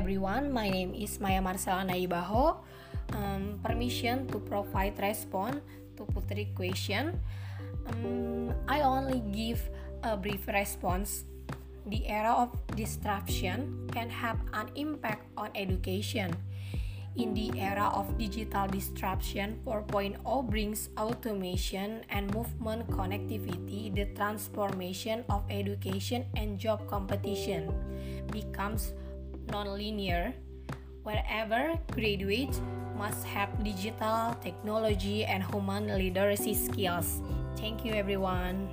everyone, my name is Maya Marcella Naibaho. Um, permission to provide response to Putri question. Um, I only give a brief response. The era of disruption can have an impact on education. In the era of digital disruption, 4.0 brings automation and movement connectivity. The transformation of education and job competition becomes nonlinear. Wherever graduates must have digital technology and human literacy skills. Thank you, everyone.